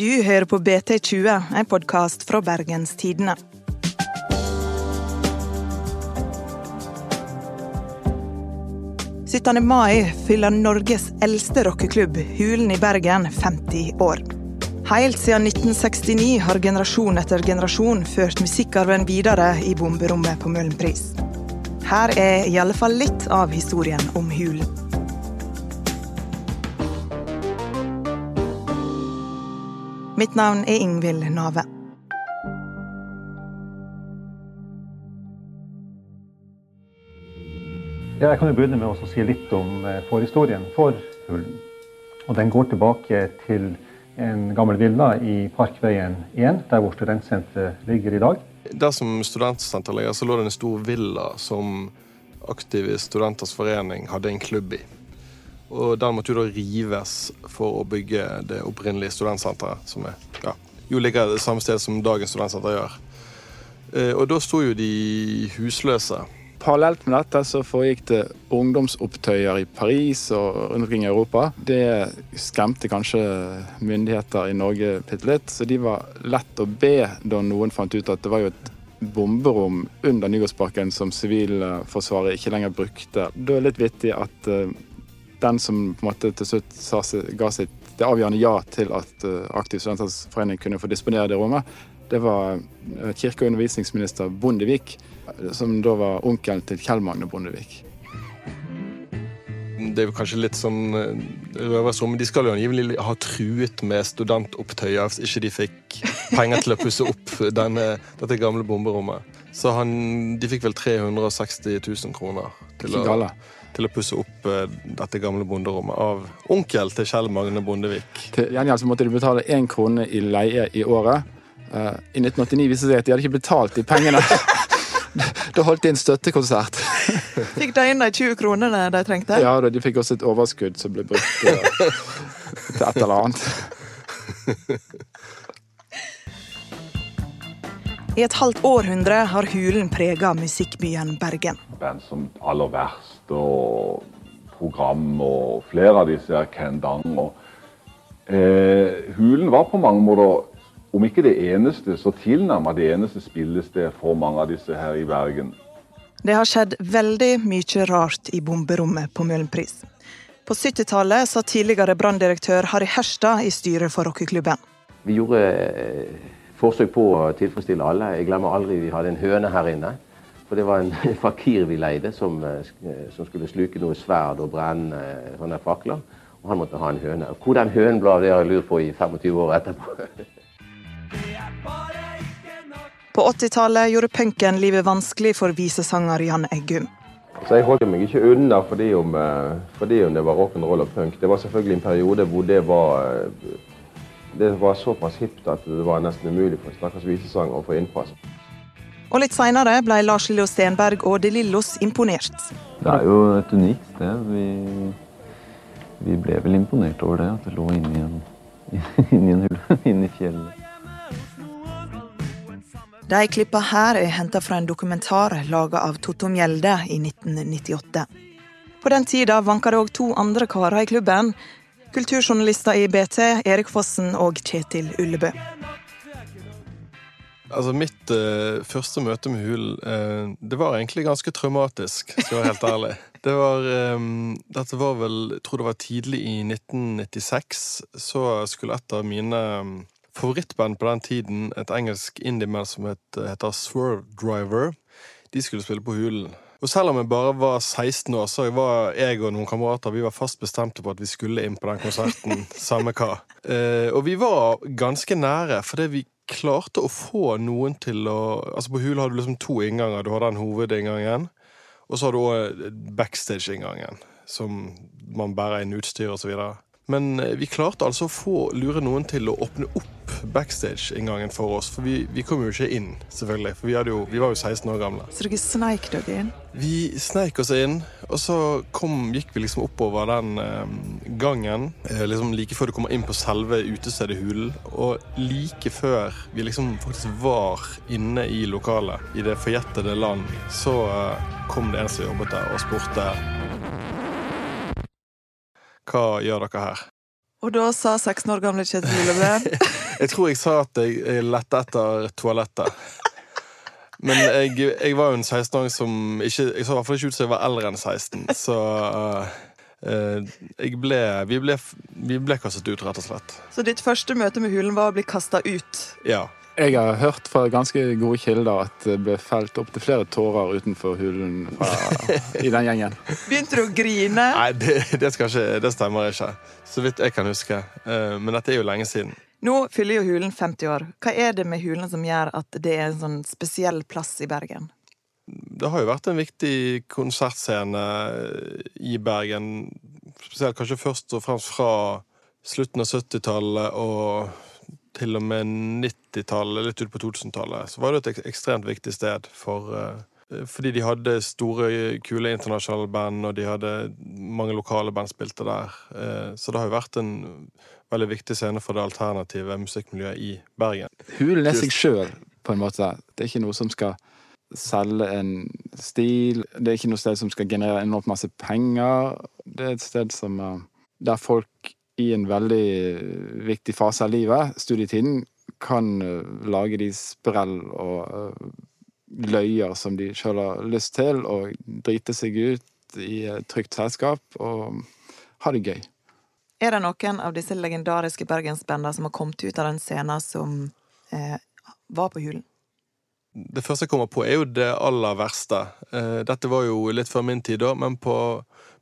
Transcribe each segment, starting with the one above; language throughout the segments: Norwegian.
Du hører på BT20, en podkast fra Bergens Tidende. «17. mai fyller Norges eldste rockeklubb, Hulen i Bergen, 50 år. Helt siden 1969 har generasjon etter generasjon ført musikkarven videre i bomberommet på Møhlenpris. Her er i alle fall litt av historien om Hulen. Mitt navn er Ingvild Nave. Ja, jeg kan jo begynne med å si litt om eh, forhistorien for Hulen. Og Den går tilbake til en gammel villa i Parkveien 1, der hvor studentsenteret ligger i dag. Der som studentsenter ligger, så lå det en stor villa som Aktive Studenters Forening hadde en klubb i. Og Den måtte jo da rives for å bygge det opprinnelige studentsenteret, som er, ja, jo ligger det samme sted som dagens studentsenter gjør. Eh, og da sto jo de husløse. Parallelt med dette så foregikk det ungdomsopptøyer i Paris og rundt omkring i Europa. Det skremte kanskje myndigheter i Norge bitte litt, så de var lett å be da noen fant ut at det var jo et bomberom under Nygårdsparken som Sivilforsvaret ikke lenger brukte. Da er det litt vittig at uh, den som på en måte til slutt sa, ga sitt det avgjørende ja til at uh, Aktiv Studenters Forening kunne få disponere det rommet, det var uh, kirke- og undervisningsminister Bondevik som da var onkelen til Kjell Magne Bondevik. Det er kanskje litt sånn eh, røversrom. De skal jo angivelig ha truet med studentopptøyer hvis ikke de fikk penger til å pusse opp denne, dette gamle bomberommet. Så han, de fikk vel 360 000 kroner til å, til å pusse opp uh, dette gamle bonderommet av onkel til Kjell Magne Bondevik. Til gjengjeld måtte de betale én krone i leie i året. Uh, I 1989 viste det seg at de hadde ikke betalt de pengene. da holdt de en støttekonsert. Fikk de inn de 20 kronene de trengte? Ja, de fikk også et overskudd som ble brukt uh, til et eller annet. I et halvt århundre har Hulen prega musikkbyen Bergen. Band som Aller Verst og Program og flere av disse her Ken Dang. Og, eh, Hulen var på mange måter om ikke det eneste, så tilnærmet det eneste spillestedet for mange av disse her i Bergen. Det har skjedd veldig mye rart i bomberommet på Møhlenpris. På 70-tallet satt tidligere branndirektør Harry Herstad i styret for rockeklubben. Vi gjorde eh, forsøk på å tilfredsstille alle. Jeg glemmer aldri vi hadde en høne her inne. For det var en fakir vi leide som, eh, som skulle sluke noe sverd og brenne sånne fakler. Og han måtte ha en høne. Hvor den hønen ble av, det har jeg lurt på i 25 år etterpå. På 80-tallet gjorde punken livet vanskelig for visesanger Jan Eggum. Så Jeg holdt meg ikke unna fordi om, fordi om det var rock'n'roll og punk. Det var selvfølgelig en periode hvor det var, det var såpass hipt at det var nesten umulig for en stakkars visesanger å få innpass. Og litt seinere ble Lars Lillo Stenberg og De Lillos imponert. Det er jo et unikt sted. Vi, vi ble vel imponert over det, at det lå inni en, inni en hull, inni fjellet. De klippa her er henta fra en dokumentar laga av Totto Mjelde i 1998. På den tida vanka det òg to andre karer i klubben. Kulturjournalister i BT, Erik Fossen og Kjetil Ullebø. Altså, Mitt uh, første møte med Hul uh, det var egentlig ganske traumatisk, skal jeg være helt ærlig. Det var, um, dette var vel Jeg tror det var tidlig i 1996. Så skulle et av mine um, favorittband på den tiden, et engelsk indie-band som het, heter Swerve Driver, de skulle spille på Hulen. Og selv om jeg bare var 16 år, så var jeg og noen kamerater vi var fast bestemte på at vi skulle inn på den konserten, samme hva. Uh, og vi var ganske nære, fordi vi klarte å få noen til å Altså På Hule har du liksom to innganger. Du har den hovedinngangen, og så har du òg backstage-inngangen, som man bærer inn utstyr videre. Men vi klarte altså å få lure noen til å åpne opp backstage-inngangen for oss. For vi, vi, kom jo ikke inn, selvfølgelig. For vi, jo, vi, var jo 16 år gamle. Så dere sneik dere inn? Vi sneik oss inn, og så kom, gikk vi liksom oppover den eh, gangen. Eh, liksom Like før du kommer inn på selve utestedet Hulen. Og like før vi liksom faktisk var inne i lokalet, i det forjettede land, så eh, kom det en som jobbet der og spurte hva gjør dere her? Og da sa 16 år gamle Kjetil Ullebø Jeg tror jeg sa at jeg lette etter toalettet. Men jeg, jeg var jo en 16-åring som ikke Jeg så i hvert fall ikke ut som jeg var eldre enn 16, så uh, jeg ble vi, ble vi ble kastet ut, rett og slett. Så ditt første møte med hulen var å bli kasta ut? Ja. Jeg har hørt fra ganske gode kilder at det ble felt opptil flere tårer utenfor hulen fra, i den gjengen. Begynte du å grine? Nei, det, det, ikke, det, stemmer ikke. Så vidt jeg kan huske. Uh, men dette er jo lenge siden. Nå fyller jo Hulen 50 år. Hva er det med Hulen som gjør at det er en sånn spesiell plass i Bergen? Det har jo vært en viktig konsertscene i Bergen. Spesielt kanskje først og fremst fra slutten av 70-tallet og til og med 90-tallet, litt ut på 2000-tallet. Så var det et ekstremt viktig sted for uh, fordi de hadde store, kule internasjonale band, og de hadde mange lokale band spilte der. Eh, så det har jo vært en veldig viktig scene for det alternative musikkmiljøet i Bergen. Hulen er seg sjøl, på en måte. Det er ikke noe som skal selge en stil. Det er ikke noe sted som skal generere enormt masse penger. Det er et sted som eh, Der folk i en veldig viktig fase av livet, studietiden, kan eh, lage de sprell og løyer som de sjøl har lyst til, og drite seg ut i et trygt selskap og ha det gøy. Er det noen av disse legendariske bergensbandene som har kommet ut av den scenen som eh, var på Hulen? Det første jeg kommer på, er jo det aller verste. Eh, dette var jo litt før min tid, da, men på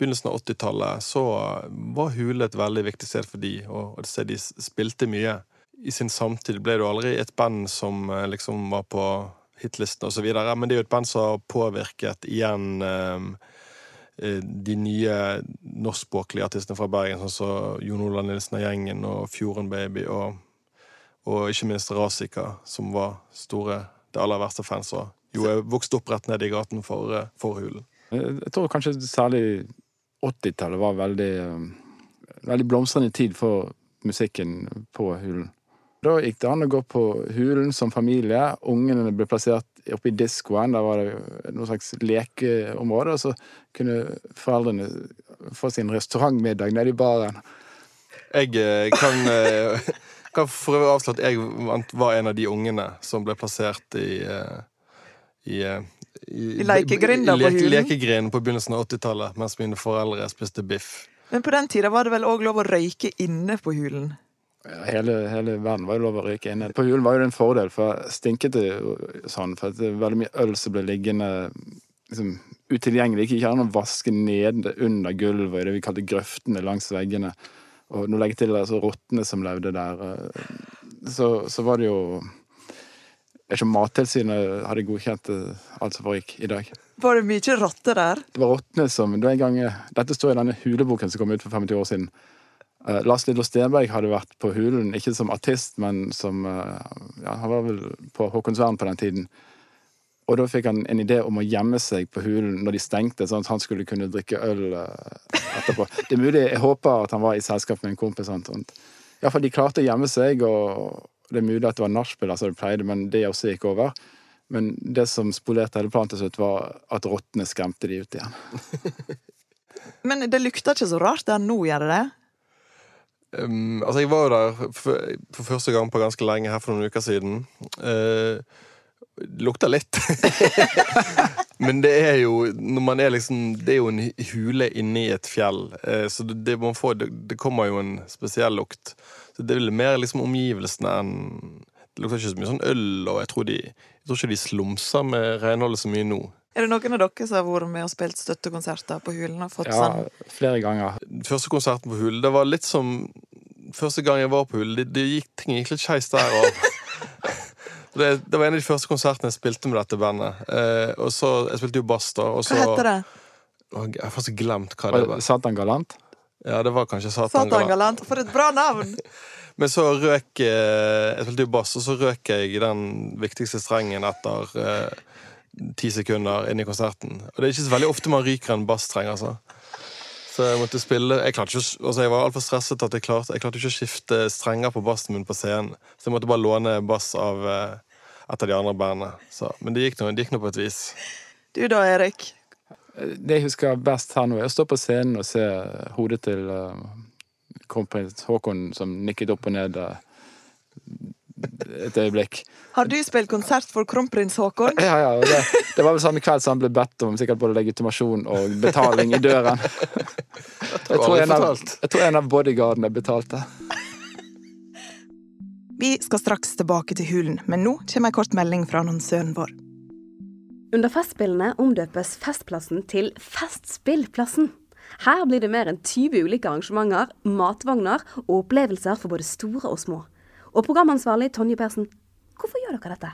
begynnelsen av 80-tallet så var Hule et veldig viktig sted for de, og et sted de spilte mye. I sin samtid ble det jo aldri et band som eh, liksom var på hitlisten osv. Men det er jo et band som har påvirket igjen ehm, eh, de nye norskspråklige artistene fra Bergen, sånn som Jon Olav Nilsen og gjengen og Fjorden Baby og, og ikke minst Rasika, som var store, det aller verste fans, og jo er vokst opp rett ned i gaten for, eh, for Hulen. Jeg tror kanskje særlig 80-tallet var veldig, eh, veldig blomstrende tid for musikken på Hulen. Da gikk det an å gå på Hulen som familie. Ungene ble plassert oppe i diskoen. Der var det noe slags lekeområde. Og så kunne foreldrene få sin restaurantmiddag nede i baren. Jeg eh, kan, eh, kan for øvrig avsløre at jeg var en av de ungene som ble plassert i eh, i, i, I lekegrinda på Hulen? Lekegrinden på begynnelsen av 80-tallet, mens mine foreldre spiste biff. Men på den tida var det vel òg lov å røyke inne på Hulen? Hele, hele, verden var jo lov å røyke inne. På julen var jo det en fordel, for stinket det sånn. For det er veldig mye øl som ble liggende liksom, utilgjengelig. Ikke gjerne å vaske nede under gulvet i det vi kalte grøftene langs veggene. Og nå legger jeg til altså, rottene som levde der. Eh, så, så var det jo jeg ikke om Mattilsynet hadde godkjent alt som foregikk i dag. Var det mye rotter der? Det var rottene som det var en gang, Dette står i denne huleboken som kom ut for 25 år siden. Uh, Lars Lillo Stenberg hadde vært på Hulen, ikke som artist, men som uh, ja, Han var vel på Håkonsvern på den tiden. Og da fikk han en idé om å gjemme seg på Hulen når de stengte, sånn at han skulle kunne drikke øl uh, etterpå. Det er mulig, Jeg håper at han var i selskap med en kompis. Sånn. Iallfall de klarte å gjemme seg, og det er mulig at det var nachspiel, altså det pleide, men det også gikk over. Men det som spolerte hele planen til slutt, var at rottene skremte de ut igjen. men det lukter ikke så rart der nå, gjør det det? Um, altså, jeg var jo der for, for, første gang på ganske lenge her for noen uker siden. Uh, det lukter litt. Men det er jo når man er liksom, Det er jo en hule inni et fjell, uh, så det, det, får, det, det, kommer jo en spesiell lukt. Så det er mer liksom omgivelsene enn Det lukter ikke så mye sånn øl, og jeg tror, de, jeg tror ikke de slumser med renholdet så mye nå. Er det noen av dere som har vært med og spilt støttekonserter på Hulen? Og fått ja, sånn? flere ganger. Første konserten på Hulen, det var litt som Første gang jeg var på Hulen, det, det gikk, ting gikk litt skeis der. Og det, det, var en av de første konsertene jeg spilte med dette bandet. Eh, og så, Jeg spilte jo bass, da. Og så, hva heter det? Jeg har faktisk glemt hva det var. Satan Galant? Ja, det var kanskje Satan, Satan Galant. Galant. For et bra navn! Men så røk eh, Jeg spilte jo bass, og så røk jeg den viktigste strengen etter eh, ti sekunder inn i konserten. Og det er ikke så veldig ofte man ryker en basstreng, altså. Så jeg måtte spille Jeg, ikke, altså jeg var altfor stresset at jeg klarte, jeg klarte ikke å skifte strenger på bassen min på scenen. Så jeg måtte bare låne bass av eh, et av de andre bandene. Så, men det gikk nå på et vis. Du da, Erik? Det jeg husker best her nå, er å stå på scenen og se hodet til uh, kronprins Haakon som nikket opp og ned. Uh, et øyeblikk. Har du spilt konsert for kronprins Haakon? Ja, ja, det, det var vel samme kveld som han ble bedt om sikkert både legitimasjon og betaling i døren. Jeg tror en av, jeg tror en av bodyguardene betalte. Vi skal straks tilbake til hulen, men nå kommer en kort melding fra annonsøren vår. Under Festspillene omdøpes Festplassen til Festspillplassen. Her blir det mer enn 20 ulike arrangementer, matvogner og opplevelser for både store og små. Og programansvarlig Tonje Persen, hvorfor gjør dere dette?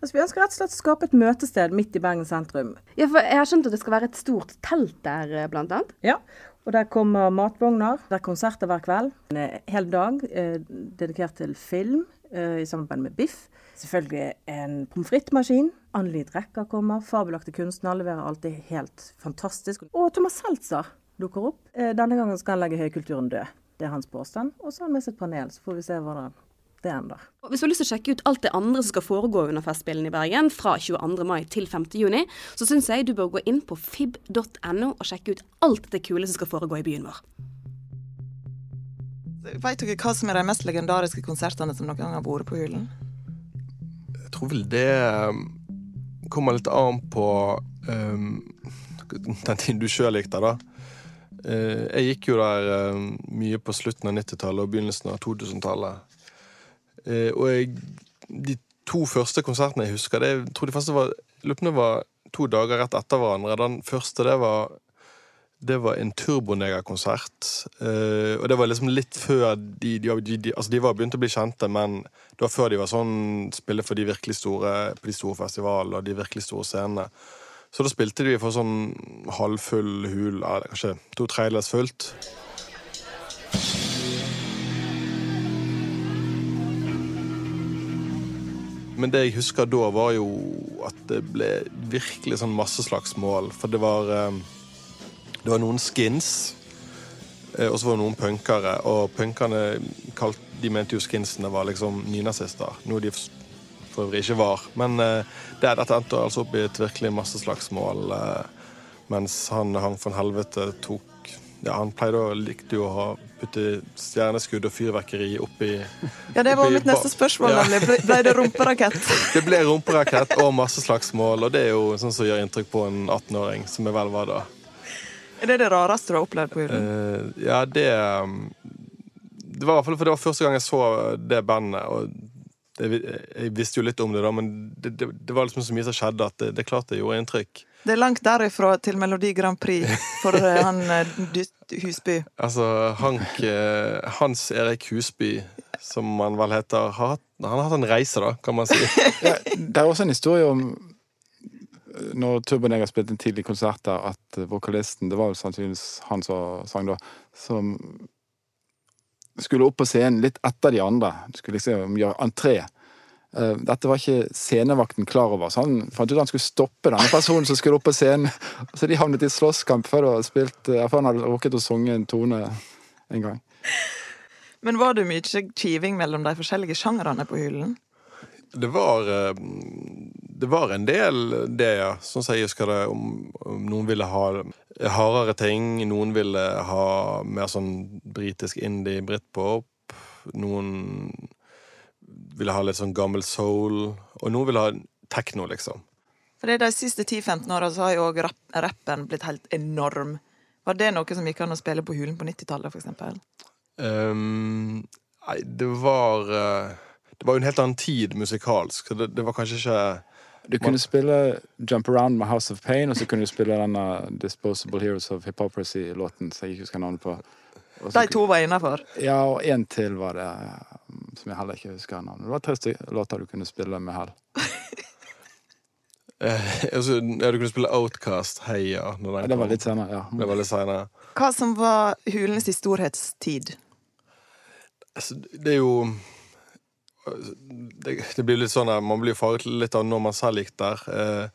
Altså, vi ønsker rett og slett å skape et møtested midt i Bergen sentrum. Ja, for Jeg har skjønt at det skal være et stort telt der, eh, blant annet? Ja, og der kommer matvogner. Det er konserter hver kveld. En hel dag eh, dedikert til film eh, i samarbeid med Biff. Selvfølgelig en pommes frites-maskin. Anneli Drecker kommer. Fabelaktige kunstnere leverer alltid helt fantastisk. Og Thomas Seltzer dukker opp. Eh, denne gangen skal han legge høykulturen død. Det er hans påstand. Og så har han med seg et panel, så får vi se hva det ender. Hvis du har lyst til å sjekke ut alt det andre som skal foregå under Festspillene i Bergen fra 22. mai til 5. juni, så syns jeg du bør gå inn på fib.no og sjekke ut alt det kule som skal foregå i byen vår. Vet dere hva som er de mest legendariske konsertene som noen gang har vært på Hulen? Jeg tror vel det um, kommer litt an på um, den tiden du sjøl gikk der, da. Uh, jeg gikk jo der um, mye på slutten av 90-tallet og begynnelsen av 2000-tallet. Uh, og jeg, de to første konsertene jeg husker, det, jeg tror de første var, løpende var to dager rett etter hverandre. Den første det var det var en Turboneger-konsert. Uh, og det var liksom litt før de, de, de, altså de var begynt å bli kjente, men det var før de var sånn spille for de virkelig store på de store festivalene og de virkelig store scenene. Så da spilte de for sånn halvfull hul, kanskje to tredjedels fullt. Men det jeg husker da, var jo at det ble virkelig sånn masseslagsmål. For det var, eh, det var noen skins, eh, og så var det noen punkere. Og punkerne kalt, de mente jo skinsene var liksom nynazister. Noe de for øvrig ikke var. Men eh, det, dette endte altså opp i et virkelig masseslagsmål. Mens han hang von helvete tok ja, Han pleide å likte jo å ha putte stjerneskudd og fyrverkeri oppi Ja, det var mitt neste spørsmål, Ja. nemlig. Ble, ble det rumperakett? Det ble rumperakett og masse slagsmål, og det er jo sånn som gjør inntrykk på en 18-åring, som jeg vel var da. Er det det rareste du har opplevd på julen? Uh, ja, det um, Det var i hvert fall for det var første gang jeg så det bandet, og det, jeg visste jo litt om det, da, men det, det, det var liksom så mye som skjedde at det, det klart det gjorde inntrykk. Det er langt derifra til Melodi Grand Prix for eh, han eh, Husby. Altså, Hank, eh, Hans Erik Husby, som han vel heter, har han har hatt en reise, da, kan man si. Ja, det er også en historie om når Turboneger spilte en tidlig konsert der, at vokalisten, det var vel sannsynligvis han som sang da, som skulle opp på scenen litt etter de andre. Skulle liksom gjøre entré. Eh, Dette var ikke scenevakten klar over, så han fant ut at han skulle stoppe denne personen som skulle opp på scenen. Så de havnet i slåsskamp før, spilt, eh, før han hadde rukket å synge en tone en gang. Men var det mye kiving mellom de forskjellige sjangrene på hyllen? Det var eh, Det var en del det, ja. Sånn som jeg husker det, om, om noen ville ha hardere ting. Noen ville ha mer sånn britisk indie, britpop. Noen ville ha litt sånn gammel soul. Og noen ville ha tekno, liksom. For det er De siste 10-15 åra så har jo òg rappen blitt helt enorm. Var det noe som gikk an å spille på Hulen på 90-tallet, f.eks.? Um, nei, det var eh, Det var jo en helt annen tid musikalsk. Så det, det var kanskje ikke Du kunne spille Jump Around med House of Pain, og så kunne du spille denne Disposable Heroes of Hypocrisy-låten, som jeg ikke husker navnet på. Og så- De to var innafor. Ja, og en til var det, um, som jeg heller ikke husker navnet. Det var tre låter du kunne spille med hell. eh, altså, Ja, du kunne spille Outcast, Heia. Når den Det var litt senere, ja. Det var litt senere. Hva som var Hulens storhetstid? Altså, det er jo det, det blir litt sånn at Man blir farget litt av når man selv gikk der. Eh,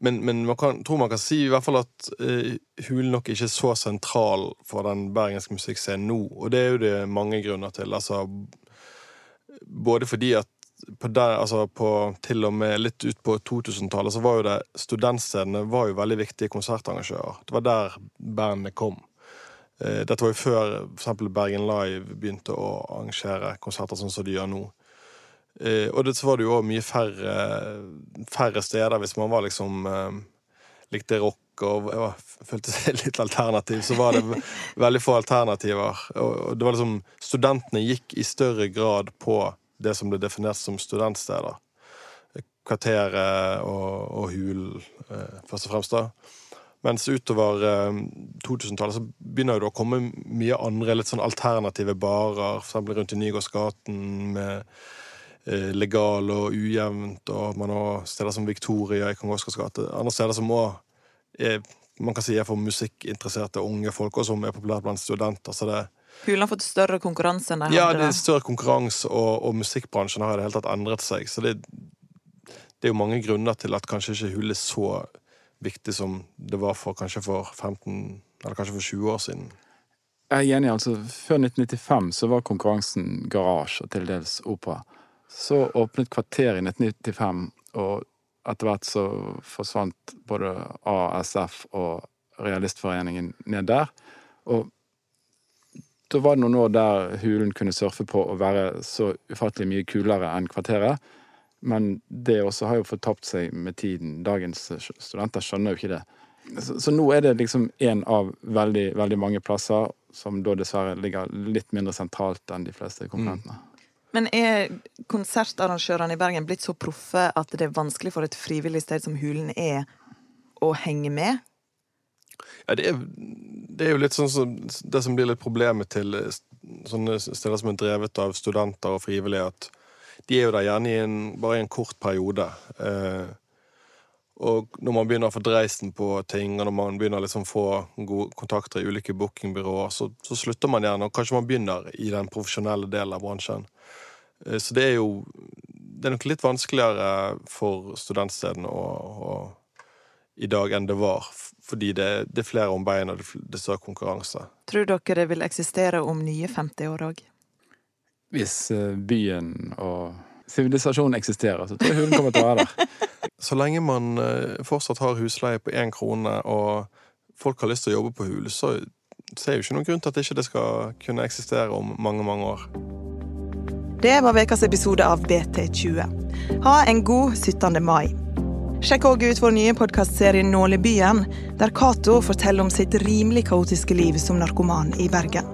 men, men man kan, tror man kan si i hvert fall at eh, Hulen nok ikke er så sentral for den bergenske musikkscenen nå. Og det er jo det mange grunner til. Altså, både fordi at på der, altså på, til og med litt ut på 2000-tallet så var jo det studentstedene var jo veldig viktige konsertarrangører. Det var der bandene kom. Eh, Dette var jo før eksempel Bergen Live begynte å arrangere konserter sånn som de gjør nå. Eh, og det, så var det jo òg mye færre, færre steder hvis man var liksom eh, likte rock og ja, følte seg litt alternativ, så var det veldig få alternativer. Og, det var liksom Studentene gikk i større grad på det som ble definert som studentsteder. Kvarteret og, og Hulen, eh, først og fremst. da. Mens utover eh, 2000-tallet så begynner det å komme mye andre litt sånn alternative barer, f.eks. rundt i Nygårdsgaten med legal og ujevnt, og man har steder som Victoria i Kong Oscars gate. Andre steder som òg man kan si er for musikkinteresserte unge folk, og som er populært blant studenter. så det Hulen har fått større konkurranse enn de Ja, det er større konkurranse, og, og musikkbransjen har i det hele tatt endret seg. Så det, det er jo mange grunner til at kanskje ikke Hul er så viktig som det var for kanskje for 15 eller kanskje for 20 år siden. Jeg er enig, altså. Før 1995 så var konkurransen garasje og til dels opera. Så åpnet kvarteret i 1995, og etter hvert så forsvant både ASF og Realistforeningen ned der. Og da var det noen år der Hulen kunne surfe på og være så ufattelig mye kulere enn Kvarteret. Men det også har jo fortapt seg med tiden. Dagens studenter skjønner jo ikke det. Så, så nå er det liksom én av veldig, veldig mange plasser som da dessverre ligger litt mindre sentralt enn de fleste konkurrentene. Men er konsertarrangørene i Bergen blitt så proffe at det er vanskelig for et frivillig sted som Hulen er, å henge med? Ja, det er, det er jo litt sånn som det som blir litt problemet til eh, sånne steder som er drevet av studenter og frivillige, at de er jo der gjerne i en, bare i en kort periode. Eh, og når man begynner å få dreisen på ting, og når man begynner å liksom få gode kontakter i ulike bookingbyråer, så, så, slutter man gjerne, og kanskje man begynner i den profesjonelle delen av bransjen. Eh, så det er jo Det er nok litt vanskeligere for studentstedene å, å, i dag enn det var, fordi det, det er flere om beina, og det er større konkurranse. Tror dere det vil eksistere om nye 50 år òg? Hvis eh, byen og sivilisasjonen eksisterer, så tror jeg hun kommer til å være der. Så lenge man eh, fortsatt har husleie på én krone, og folk har lyst til å jobbe på Hul, så ser jeg jo ikke noen grunn til at ikke det skal kunne eksistere om mange, mange år. Det var ukas episode av BT20. Ha en god 17. mai. Sjekk òg ut vår nye podkastserie Nålebyen, der Cato forteller om sitt rimelig kaotiske liv som narkoman i Bergen.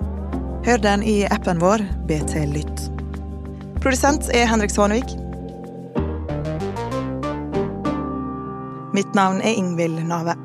Hør den i appen vår BT Lytt. Produsent er Henrik Svanvik. Mitt navn er Ingvild Nave.